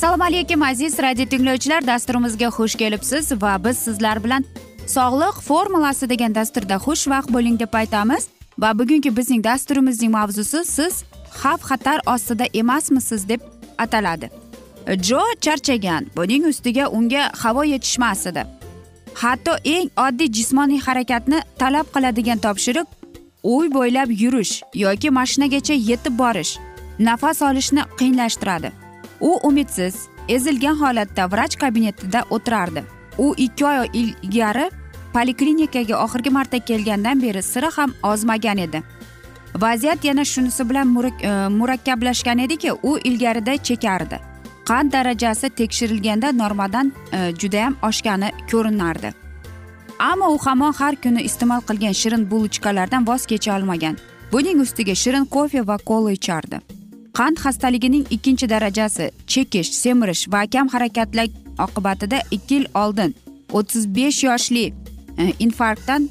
assalomu alaykum aziz radio tinglovchilar. Dasturimizga xush kelibsiz va biz sizlar bilan sog'liq formulasi degan dasturda xushvaqt bo'ling deb aytamiz. Va bugungi bizning dasturimizning mavzusi siz xavf xatar ostida emasmisiz deb ataladi. Jo charchagan buning ustiga unga havo yetishmas edi. Hatto eng oddiy jismoniy harakatni talab qiladigan topshiriq uy bo'ylab yurish yoki mashinagacha yetib borish nafas olishni qiyinlashtiradi. U umidsiz ezilgan holatda vrach kabinetida o'tirardi. U ikki oy ilgari poliklinikaga oxirgi marta kelgandan beri sira ham ozmagan edi. Vaziyat yana shunisi bilan e, murakkablashgan ediki u ilgarida chekardi. Qand darajasi tekshirilganda normadan e, judayam oshgani ko'rinardi. Ammo u hamon har kuni iste'mol qilgan shirin bulochkalardan voz kecha olmagan. Buning ustiga shirin kofe va kola ichardi. Qand xastaligining ikkinchi darajasi chekish semirish va kam harakatlar oqibatida ikki yil oldin o'ttiz besh yoshli e, infarktdan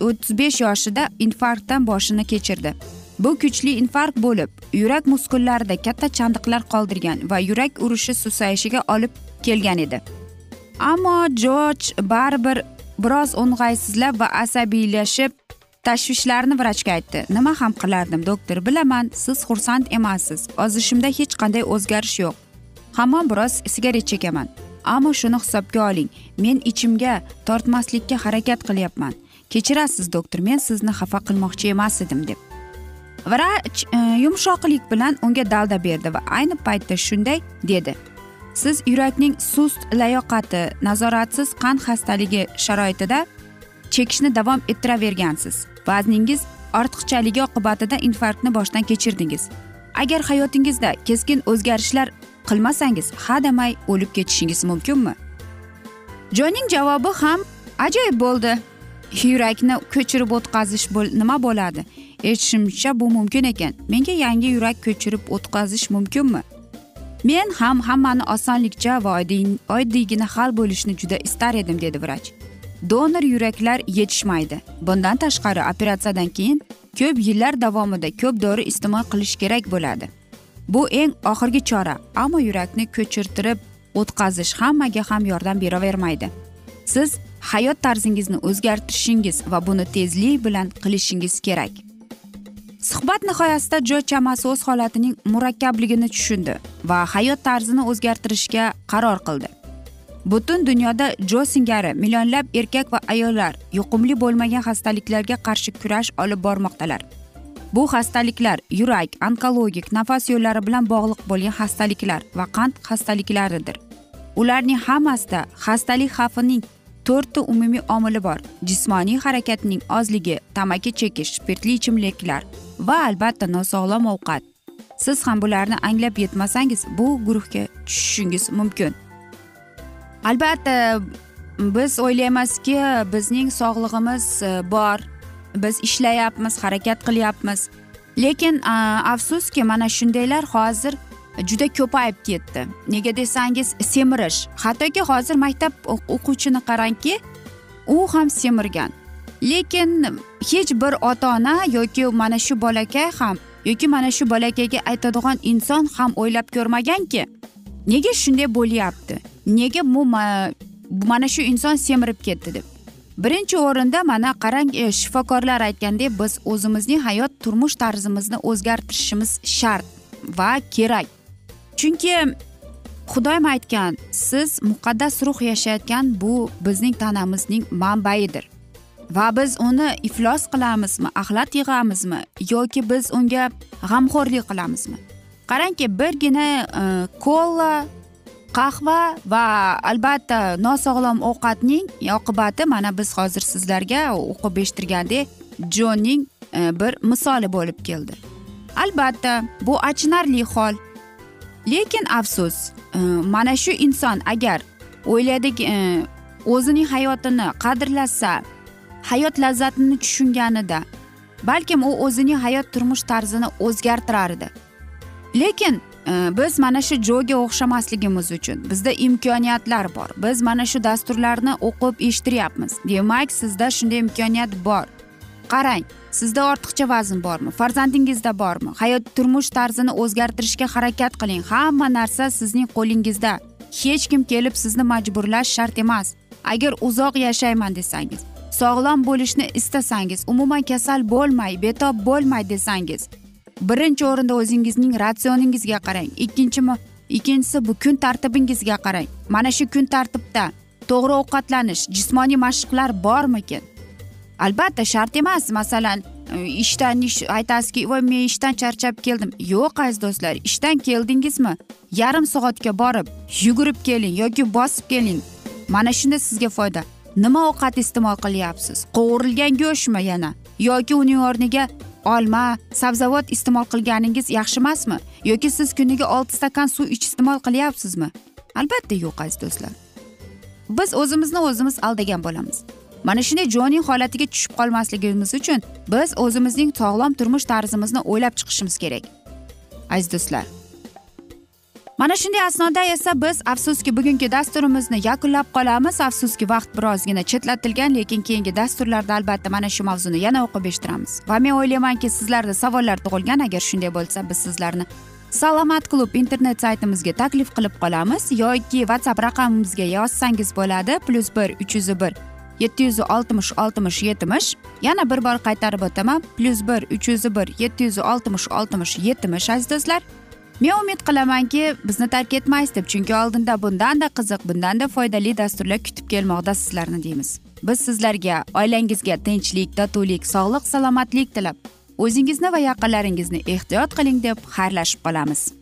o'ttiz besh yoshida infarktdan boshini kechirdi. Bu kuchli infarkt bo'lib yurak muskullarida katta chandiqlar qoldirgan va yurak urishi susayishiga olib kelgan edi. Ammo jorj baribir biroz o'ng'aysizlab va asabiylashib tashvishlarini vrachga aytdi. Nima ham qilardim doktor bilaman siz xursand emassiz. Ozishimda hech qanday o'zgarish yo'q. Hamon biroz sigaret chekaman. Ammo shuni hisobga oling men ichimga tortmaslikka harakat qilyapman. Kechirasiz doktor men sizni xafa qilmoqchi emas edim deb. Vrach e, yumshoqlik bilan unga dalda berdi va ayni paytda shunday dedi. Siz yurakning sust layoqati nazoratsiz qand xastaligi sharoitida chekishni davom ettiravergansiz. Vazningiz ortiqchaligi oqibatida infarktni boshdan kechirdingiz. Agar hayotingizda keskin o'zgarishlar qilmasangiz hademay o'lib ketishingiz mumkinmi? Jonning javobi ham ajoyib bo'ldi. Yurakni ko'chirib o'tkazish bo'l- nima bo'ladi? Eshitishimcha bu mumkin ekan. Menga yangi yurak ko'chirib o'tkazish mumkinmi? Men ham hammani osonlikcha va oddiygina hal bo'lishini juda istar edim dedi vrach. Donor yuraklar yetishmaydi. Bundan tashqari operatsiyadan keyin ko'p yillar davomida ko'p dori iste'mol qilish kerak bo'ladi. Bu eng oxirgi chora ammo yurakni ko'chirtirib o'tkazish hammaga ham yordam beravermaydi. Siz hayot tarzingizni o'zgartirishingiz va buni tezlik bilan qilishingiz kerak. Suhbat nihoyasida jo chamasi o'z holatining murakkabligini tushundi va hayot tarzini o'zgartirishga qaror qildi. Butun dunyoda jo singari millionlab erkak va ayollar yuqumli bo'lmagan xastaliklarga qarshi kurash olib bormoqdalar. Bu xastaliklar yurak onkologik nafas yo'llari bilan bog'liq bo'lgan xastaliklar va qand xastaliklaridir. Ularning hammasida xastalik xavfining to'rtta umumiy omili bor. Jismoniy harakatning ozligi tamaki chekish spirtli ichimliklar va albatta nosog'lom ovqat. Siz ham bularni anglab yetmasangiz bu guruhga tushishingiz mumkin. Albatta biz o'ylaymizki bizning sog'lig'imiz e, bor. Biz ishlayapmiz harakat qilyapmiz. Lekin afsuski mana shundaylar hozir juda ko'payib ketdi. Nega desangiz semirish. Hattoki hozir maktab o'quvchini qarangki u ham semirgan. Lekin hech bir ota ona yoki mana shu bolakay ham yoki mana shu bolakayga aytadigan inson ham o'ylab ko'rmaganki nega shunday bo'lyapti? Nega bu mana shu inson semirib ketdi deb. Birinchi o'rinda mana qarang e, shifokorlar aytgandek biz o'zimizning hayot turmush tarzimizni o'zgartirishimiz shart va kerak. Chunki xudoyim aytgan siz muqaddas ruh yashayotgan bu bizning tanamizning manbaidir va biz uni iflos qilamizmi axlat yig'amizmi yoki biz unga g'amxo'rlik qilamizmi? Qarangki birgina e, kola qahva va albatta nosog'lom ovqatning oqibati mana biz hozir sizlarga o'qib eshittirgandek jonning e, bir misoli bo'lib keldi. Albatta bu achinarli hol. Lekin afsus e, mana shu inson agar o'ylaydiki e, o'zining hayotini qadrlasa hayot lazzatini tushunganida balkim u o'zining hayot turmush tarzini o'zgartirar edi. Lekin e, biz mana shu joga o'xshamasligimiz uchun bizda imkoniyatlar bor. Biz mana shu dasturlarni o'qib eshittiryapmiz demak sizda shunday imkoniyat bor. Qarang sizda ortiqcha vazn bormi farzandingizda bormi hayot turmush tarzini o'zgartirishga harakat qiling. Hamma narsa sizning qo'lingizda. Hech kim kelib sizni majburlash shart emas. Agar uzoq yashayman desangiz sog'lom bo'lishni istasangiz umuman kasal bo'lmay betob bo'lmay desangiz birinchi o'rinda o'zingizning ratsioningizga qarang. Ikkinchi ikkinchisi bu kun tartibingizga qarang. Mana shu kun tartibda to'g'ri ovqatlanish jismoniy mashqlar bormikin? Albatta shart emas. Masalan e, ishdan ish aytasizki voy men ishdan charchab keldim. Yo'q aziz do'stlar ishdan keldingizmi? Yarim soatga borib yugurib keling yoki bosib keling. Mana shunda sizga foyda. Nima ovqat iste'mol qilyapsiz? Qovurilgan go'shtmi yana? Yoki uning o'rniga olma sabzavot iste'mol qilganingiz yaxshi emasmi? Yoki siz kuniga olti stakan suv iste'mol qilyapsizmi? Albatta yo'q aziz do'stlar. Biz o'zimizni o'zimiz aldagan bo'lamiz. Mana shunday jonning holatiga tushib qolmasligimiz uchun biz o'zimizning sog'lom turmush tarzimizni o'ylab chiqishimiz kerak. Aziz do'stlar. Mana shunday asnoda esa biz afsuski bugungi dasturimizni yakunlab qolamiz. Afsuski vaqt birozgina chetlatilgan lekin keyingi dasturlarda albatta mana shu mavzuni yana o'qib eshittiramiz. Va men o'ylaymanki sizlarda savollar tug'ilgan. Agar shunday bo'lsa biz sizlarni salomat klub internet saytimizga taklif qilib qolamiz yoki whatsapp raqamimizga yozsangiz bo'ladi. Plyus bir uch yuz bir yetti yuz oltmish oltmish yetmish. Yana bir bor qaytarib o'taman. Plyus bir uch yuz bir yetti yuz oltmish oltmish yetmish aziz do'stlar. Men umid qilamanki bizni tark etmaysiz deb chunki oldinda bundanda qiziq bundanda foydali dasturlar kutib kelmoqda sizlarni deymiz. Biz sizlarga oilangizga tinchlik totuvlik sog'lik salomatlik tilab o'zingizni va yaqinlaringizni ehtiyot qiling deb xayrlashib qolamiz.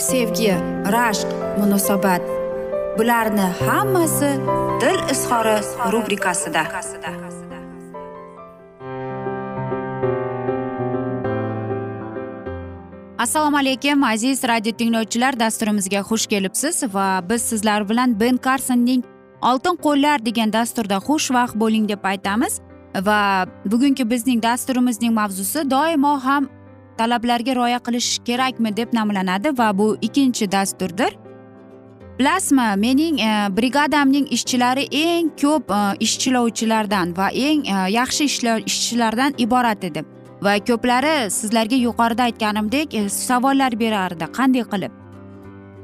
sevgi rashq munosabat. Bularni hammasi dil izhori rubrikasida. Assalomu alaykum aziz radio tinglovchilar dasturimizga xush kelibsiz va biz sizlar bilan ben karsonning oltin qo'llar degan dasturda xushvaqt bo'ling deb aytamiz. Va bugungi bizning dasturimizning mavzusi doimo ham talablarga rioya qilish kerakmi deb nomlanadi va bu ikkinchi dasturdir. Bilasizmi mening e, brigadamning ishchilari eng ko'p e, ishchilovchilardan va eng e, yaxshi ishchilardan iborat edi va ko'plari sizlarga yuqorida aytganimdek e, savollar berardi. Qanday qilib?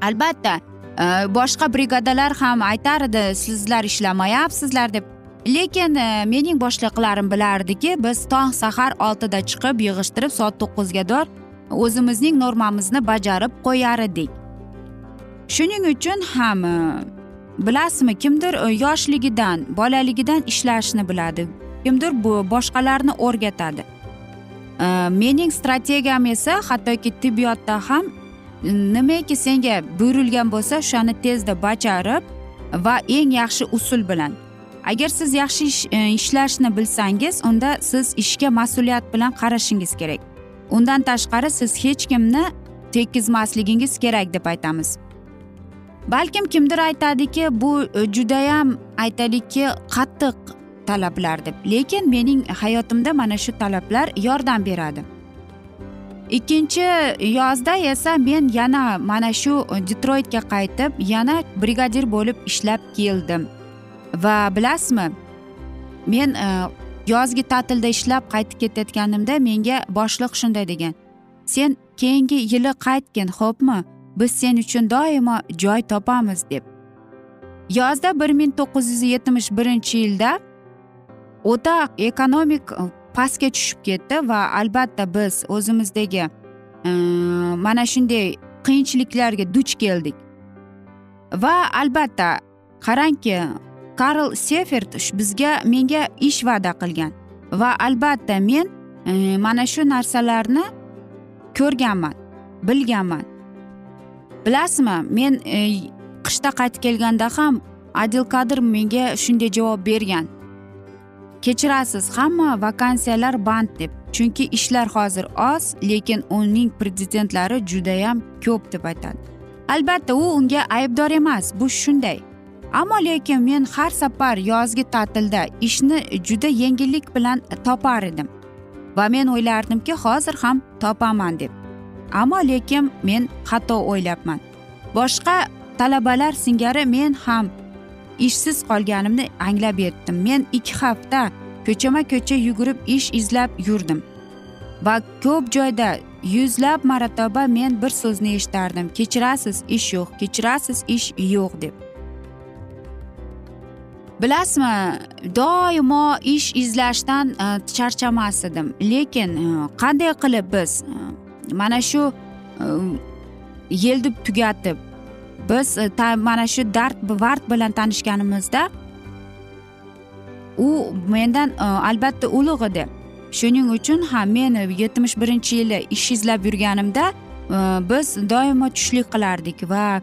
Albatta e, boshqa brigadalar ham aytardi sizlar ishlamayapsizlar deb. Lekin e, mening boshliqlarim bilardiki biz tong sahar oltida chiqib yig'ishtirib soat to'qqizgador o'zimizning normamizni bajarib qo'yar edik. Shuning uchun ham e, bilasizmi kimdir yoshligidan bolaligidan ishlashni biladi. Kimdir bu boshqalarni o'rgatadi. E, mening strategiyam esa hattoki tibbiyotda ham nimaki senga buyurilgan bo'lsa o'shani tezda bajarib va eng yaxshi usul bilan agar siz yaxshi e, ishlashni bilsangiz unda siz ishga mas'uliyat bilan qarashingiz kerak. Undan tashqari siz hech kimni tekkizmasligingiz kerak deb aytamiz. Balkim kimdir aytadiki bu e, judayam aytaylikki qattiq talablar deb. Lekin mening hayotimda mana shu talablar yordam beradi. Ikkinchi yozda esa men yana mana shu detroytga qaytib yana brigadir bo'lib ishlab keldim. Va bilasizmi? Men e, yozgi ta'tilda ishlab qaytib ketayotganimda menga boshliq shunday degan. Sen keyingi yili qaytgin xo'pmi? Biz sen uchun doimo joy topamiz deb. Yozda bir ming to'qqiz yuz yetmish birinchi yilda o'ta ekonomik e, pastga tushib ketdi va albatta biz o'zimizdagi e, mana shunday qiyinchiliklarga duch keldik. Va albatta qarangki karl sefert bizga menga ish va'da qilgan. Va albatta men e, mana shu narsalarni ko'rganman bilganman. Bilasizmi men e, qishda qaytib kelganda ham adil kadir menga shunday javob bergan. Kechirasiz hamma vakansiyalar band deb chunki ishlar hozir oz lekin uning prezidentlari judayam ko'p deb aytadi. Albatta u unga aybdor emas bu shunday. Ammo lekin men har safar yozgi ta'tilda ishni juda yengillik bilan topar edim. Va men o'ylardimki hozir ham topaman deb. Ammo lekin men xato o'ylabman boshqa talabalar singari men ham ishsiz qolganimni anglab yetdim. Men ikki hafta ko'chama ko'cha yugurib ish izlab yurdim. Va ko'p joyda yuzlab marotaba men bir so'zni eshitardim. Kechirasiz ish yo'q kechirasiz ish yo'q deb. Bilasizmi doimo ish izlashdan e, charchamas edim. Lekin e, qanday qilib biz e, mana shu yeldib tugatib biz mana shu dard vard bilan tanishganimizda u mendan albatta ulug' edi. Shuning uchun ham men yetmish birinchi yili ish izlab yurganimda biz doimo tushlik qilardik va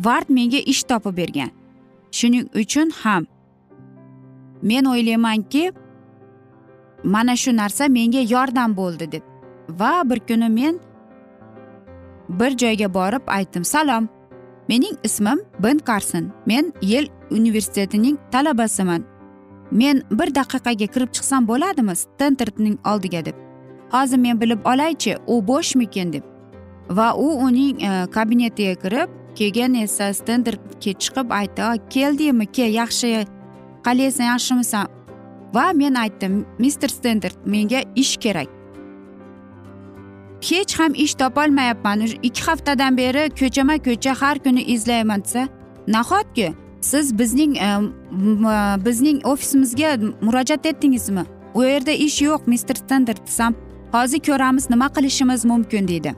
vard menga ish topib bergan. Shuning uchun ham men o'ylaymanki mana shu narsa menga yordam bo'ldi deb. Va bir kuni men bir joyga borib aytdim salom mening ismim ben karson men yel universitetining talabasiman. Men bir daqiqaga kirib chiqsam bo'ladimi stendertning oldiga? deb. Hozir men bilib olaychi u bo'shmikin? deb. Va u uning e, kabinetiga kirib keyin esa stenderdga chiqib aytdi keldingmi kel yaxshi qalaysan yaxshimisan. Va men aytdim mister stenderd menga ish kerak. Hech ham ish topolmayapman. Ikki haftadan beri ko'chama ko'cha har kuni izlayman desa nahotki? Siz bizning e, e, bizning ofisimizga murojaat etdingizmi? U yerda ish yo'q mister stenderd desam hozir ko'ramiz nima qilishimiz mumkin deydi.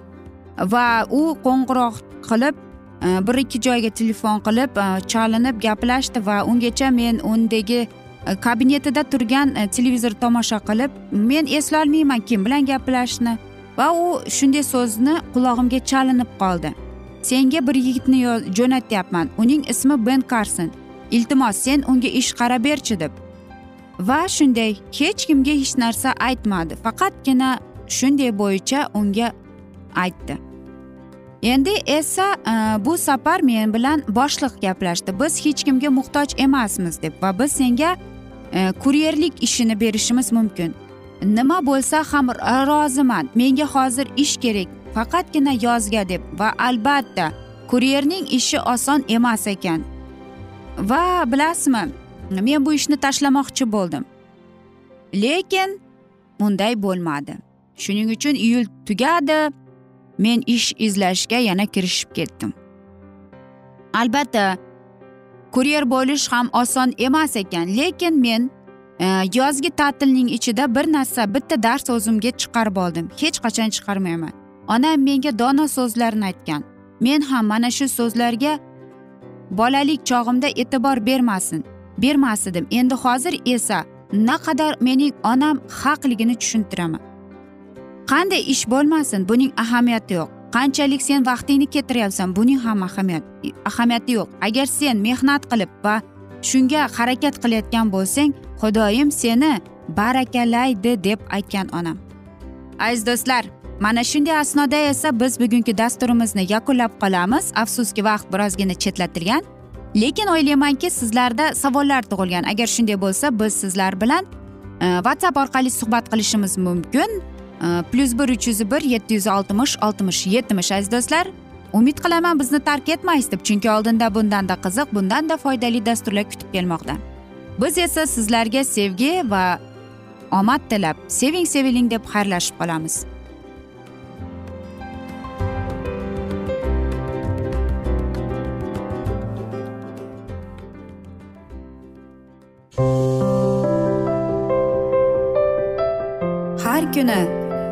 Va u qo'ng'iroq qilib Э, bir ikki joyga telefon qilib э, chalinib gaplashdi va ungacha men undagi э, kabinetida turgan televizor tomosha qilib men eslolmayman kim bilan gaplashishni? Va u shunday so'zni qulog'imga chalinib qoldi. Senga bir yigitni jo'natyapman. Uning ismi ben karson iltimos sen unga ish qarab berchi deb. Va shunday hech kimga hech narsa aytmadi. Faqatgina shunday bo'yicha unga aytdi. Endi esa e, bu safar men bilan boshliq gaplashdi. Biz hech kimga muhtoj emasmiz deb va biz senga e, kuryerlik ishini berishimiz mumkin. Nima bo'lsa ham roziman. Menga hozir ish kerak. Faqatgina yozga deb va albatta kuryerning ishi oson emas ekan. Va bilasizmi men bu ishni tashlamoqchi bo'ldim. Lekin unday bo'lmadi. Shuning uchun iyul tugadi. Men ish izlashga yana kirishib ketdim. Albatta kuryer bo'lish ham oson emas ekan lekin men e, yozgi ta'tilning ichida bir narsa bitta dars o'zimga chiqarib oldim. Hech qachon chiqarmayman. Onam menga dono so'zlarni aytgan. Men ham mana shu so'zlarga bolalik chog'imda e'tibor bermasin bermas edim. Endi hozir esa naqadar mening onam haqligini tushuntiraman. Qanday ish bo'lmasin buning ahamiyati yo'q. Qanchalik sen vaqtingni kettiryapsan buning ham ahamiyat ahamiyati yo'q. Agar sen mehnat qilib va shunga harakat qilayotgan bo'lsang xudoyim seni barakalaydi deb aytgan onam. Aziz do'stlar mana shunday asnoda esa biz bugungi dasturimizni yakunlab qolamiz. Afsuski vaqt birozgina chetlatilgan. Lekin o'ylaymanki sizlarda savollar tug'ilgan. Agar shunday bo'lsa biz sizlar bilan e, whatsapp orqali suhbat qilishimiz mumkin. Plyus bir uch yuz bir yetti yuz oltmish oltmish yetmish aziz do'stlar. Umid qilaman bizni tark etmaysiz deb chunki oldinda bundanda qiziq bundanda foydali dasturlar kutib kelmoqda. Biz esa sizlarga sevgi va omad tilab seving seviling deb xayrlashib qolamiz. Har kuni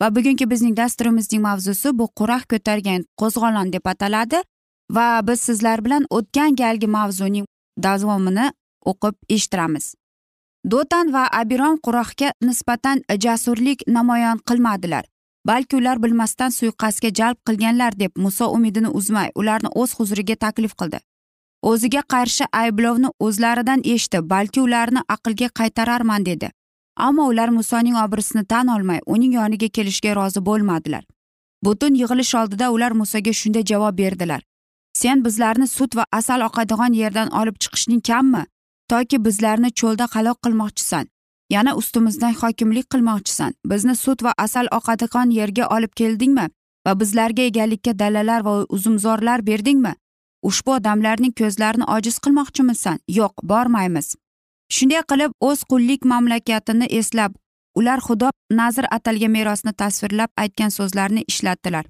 Va bugungi bizning dasturimizning mavzusi bu quraq ko'targan qo'zg'olon deb ataladi va biz sizlar bilan o'tgan galgi mavzuning davomini o'qib eshittiramiz. Dotan va abiron quraqga nisbatan jasurlik namoyon qilmadilar balki ular bilmasdan suiqasdga jalb qilganlar deb muso umidini uzmay ularni o'z huzuriga taklif qildi. O'ziga qarshi ayblovni o'zlaridan eshitib balki ularni aqlga qaytararman dedi. Ammo ular musoning obrisini tan olmay uning yoniga kelishga rozi bo'lmadilar. Butun yig'ilish oldida ular musoga shunday javob berdilar. Sen bizlarni sut va asal oqadigan yerdan olib chiqishning kammi? Toki bizlarni cho'lda halok qilmoqchisan. Yana ustimizdan hokimlik qilmoqchisan. Bizni sut va asal oqadigan yerga olib keldingmi? Va bizlarga egalikka dalalar va uzumzorlar berdingmi? Ushbu odamlarning ko'zlarini ojiz qilmoqchimisan. Yo'q bormaymiz. Shunday qilib o'z qullik mamlakatini eslab ular xudo nazr atalgan merosni tasvirlab aytgan so'zlarni ishlatdilar.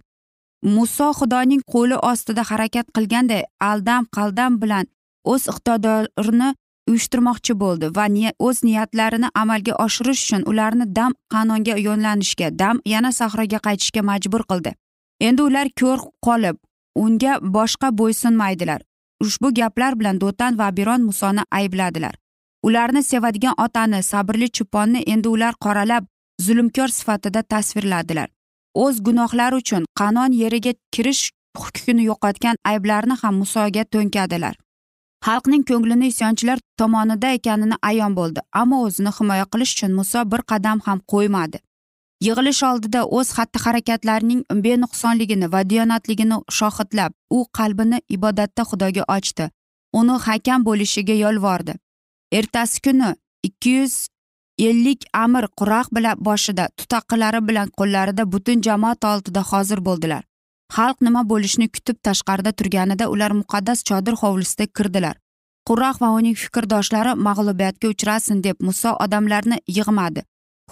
Muso xudoning qo'li ostida harakat qilganday aldam qaldam bilan o'z iqtidorini uyushtirmoqchi bo'ldi va o'z niyatlarini amalga oshirish uchun ularni dam qanonga yo'nlanishga dam yana sahroga qaytishga majbur qildi. Endi ular ko'r qolib unga boshqa bo'ysunmaydilar. Ushbu gaplar bilan do'tan va abiron musoni aybladilar. Ularni sevadigan otani sabrli cho'ponni endi ular qoralab zulmkor sifatida tasvirladilar. O'z gunohlari uchun qanon yeriga kirish huquqini yo'qotgan ayblarni ham musoga to'nkadilar. Xalqning ko'nglini isyonchilar tomonida ekanini ayon bo'ldi ammo o'zini himoya qilish uchun muso bir qadam ham qo'ymadi. Yig'ilish oldida o'z xatti harakatlarining benuqsonligini va diyonatligini shohidlab u qalbini ibodatda xudoga ochdi. Uni hakam bo'lishiga yolvordi. Ertasi kuni ikki yuz ellik amir quraq bilan boshida tutaqilari bilan qo'llarida butun jamoat oldida hozir bo'ldilar. Xalq nima bo'lishini kutib tashqarida turganida ular muqaddas chodir hovlisida kirdilar. Quraq va uning fikrdoshlari mag'lubiyatga uchrasin deb muso odamlarni yig'madi.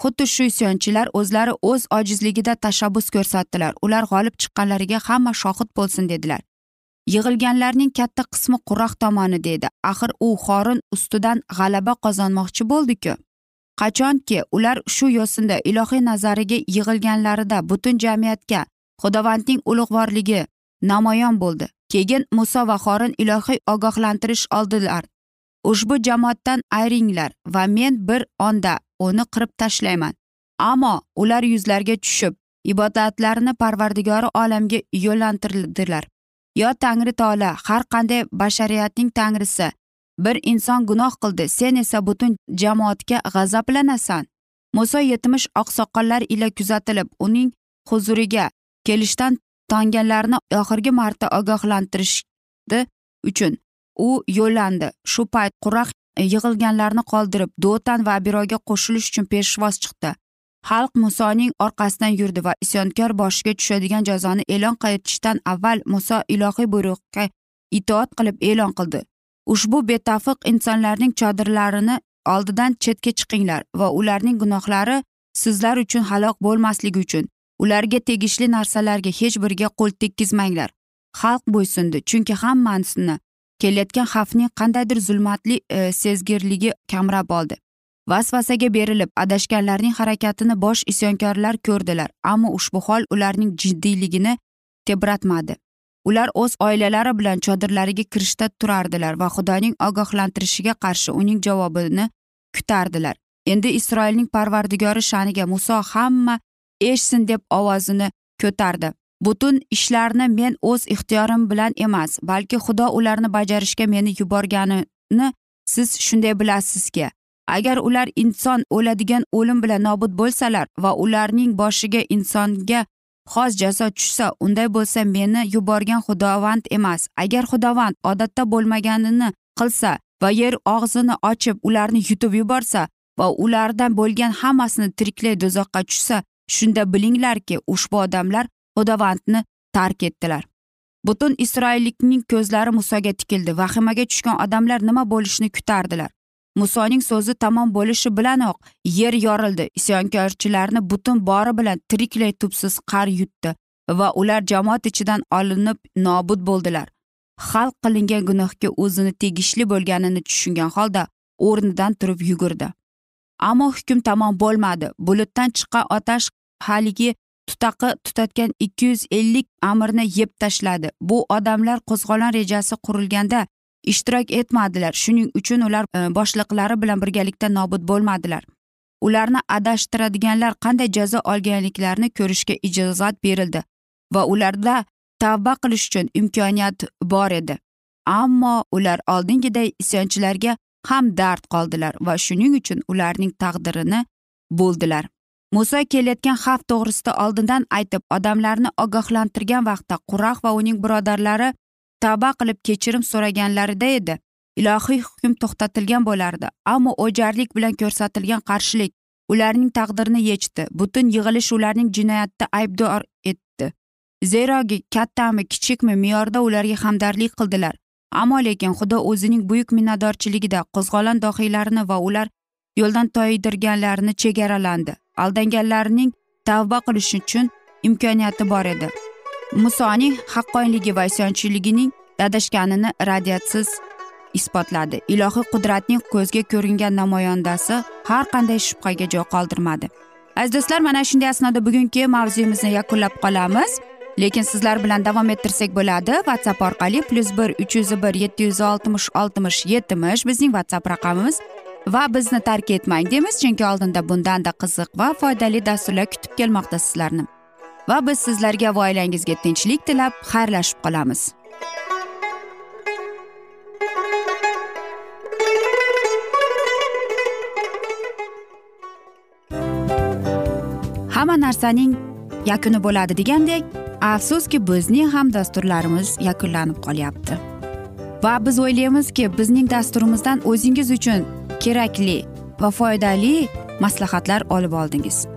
Xuddi shu isyonchilar o'zlari o'z ojizligida tashabbus ko'rsatdilar. Ular g'olib chiqqanlariga hamma shohid bo'lsin dedilar. Yig'ilganlarning katta qismi quroq tomoni dedi. Axir u xorin ustidan g'alaba qozonmoqchi bo'ldiku. Qachonki ular shu yo'sinda ilohiy nazariga yig'ilganlarida butun jamiyatga xudovandning ulug'vorligi namoyon bo'ldi. Keyin muso va xorin ilohiy ogohlantirish oldilar. Ushbu jamoatdan ayringlar va men bir onda uni qirib tashlayman. Ammo ular yuzlariga tushib ibodatlarini parvardigori olamga yo'llantirdilar. Yo tangri tola har qanday bashariyatning tangrisi bir inson gunoh qildi sen esa butun jamoatga g'azablanasan. Muso yetmish oqsoqollar ila kuzatilib uning huzuriga kelishdan tonganlarni oxirgi marta ogohlantirishdi uchun u yo'llandi. Shu payt quraq yig'ilganlarni qoldirib do'tan va abiroga qo'shilish uchun peshvoz chiqdi. Xalq musoning orqasidan yurdi va isyonkor boshiga tushadigan jazoni e'lon qilishdan avval muso ilohiy buyruqqa itoat qilib e'lon qildi. Ushbu betafiq insonlarning chodirlarini oldidan chetga chiqinglar va ularning gunohlari sizlar uchun halok bo'lmasligi uchun ularga tegishli narsalarga hech biriga qo'l tekkizmanglar. Xalq bo'ysundi chunki hammasini kelayotgan xavfning qandaydir zulmatli e, sezgirligi kamrab oldi. Vasvasaga berilib adashganlarning harakatini bosh isyonkorlar ko'rdilar ammo ushbu hol ularning jiddiyligini tebratmadi. Ular o'z oilalari bilan chodirlariga kirishda turardilar va xudoning ogohlantirishiga qarshi uning javobini kutardilar. Endi isroilning parvardigori sha'niga muso hamma eshitsin deb ovozini ko'tardi. Butun ishlarni men o'z ixtiyorim bilan emas balki xudo ularni bajarishga meni yuborganini siz shunday bilasizki. Agar ular inson o'ladigan o'lim bilan nobud bo'lsalar va ularning boshiga insonga xos jazo tushsa unday bo'lsa meni yuborgan xudovand emas. Agar xudovand odatda bo'lmaganini qilsa va yer og'zini ochib ularni yutib yuborsa va ulardan bo'lgan hammasini tiriklay do'zaxqa tushsa shunda bilinglarki ushbu odamlar xudovandni tark etdilar. Butun isroillikning ko'zlari musoga tikildi. Vahimaga tushgan odamlar nima bo'lishini kutardilar. Musoning so'zi tamom bo'lishi bilanoq. Yer yorildi. Isyonkorchilarni butun bori bilan tiriklay tubsiz qar yutdi va ular jamoat ichidan olinib nobud bo'ldilar. Xalq qilingan gunohga o'zini tegishli bo'lganini tushungan holda o'rnidan turib yugurdi. Ammo hukm tamom bo'lmadi. Bulutdan chiqqan otash haligi tutaqi tutatgan ikki yuz ellik amirni yeb tashladi. Bu odamlar qo'zg'olon rejasi qurilganda ishtirok etmadilar. Shuning uchun ular e, boshliqlari bilan birgalikda nobud bo'lmadilar. Ularni adashtiradiganlar qanday jazo olganliklarini ko'rishga ijozat berildi va ularda tavba qilish uchun imkoniyat bor edi. Ammo ular oldingiday isyonchilarga ham dard qoldilar va shuning uchun ularning taqdirini bo'ldilar. Muso kelayotgan xavf to'g'risida oldindan aytib odamlarni ogohlantirgan vaqtda qurah va uning birodarlari tavba qilib kechirim so'raganlarida edi. Ilohiy hukm to'xtatilgan bo'lardi ammo o'jarlik bilan ko'rsatilgan qarshilik ularning taqdirini yechdi. Butun yig'ilish ularning jinoyatda aybdor etdi. Zeroki kattami kichikmi me'yorda ularga hamdardlik qildilar. Ammo lekin xudo o'zining buyuk minnatdorchiligida qo'zg'olon dohiylarini va ular yo'ldan toydirganlarni chegaralandi. Aldanganlarning tavba qilish uchun imkoniyati bor edi. Musoning haqqonligi va isyonchiligining adashganini radiyatsiz isbotladi. Ilohiy qudratning ko'zga ko'ringan namoyandasi har qanday shubhaga joy qoldirmadi. Aziz do'stlar mana shunday asnoda bugungi mavzuyimizni yakunlab qolamiz. Lekin sizlar bilan davom ettirsak bo'ladi. Whatsapp orqali plyus bir uch yuz bir yetti yuz oltmish oltmish yetmish bizning whatsapp raqamimiz. Va bizni tark etmang deymiz chunki oldinda bundanda qiziq va foydali dasturlar kutib kelmoqda sizlarni. Va biz sizlarga va oilangizga tinchlik tilab xayrlashib qolamiz. Hamma narsaning yakuni bo'ladi degandek afsuski bizning ham dasturlarimiz yakunlanib qolyapti. Va biz o'ylaymizki bizning dasturimizdan o'zingiz uchun kerakli va foydali maslahatlar olib oldingiz.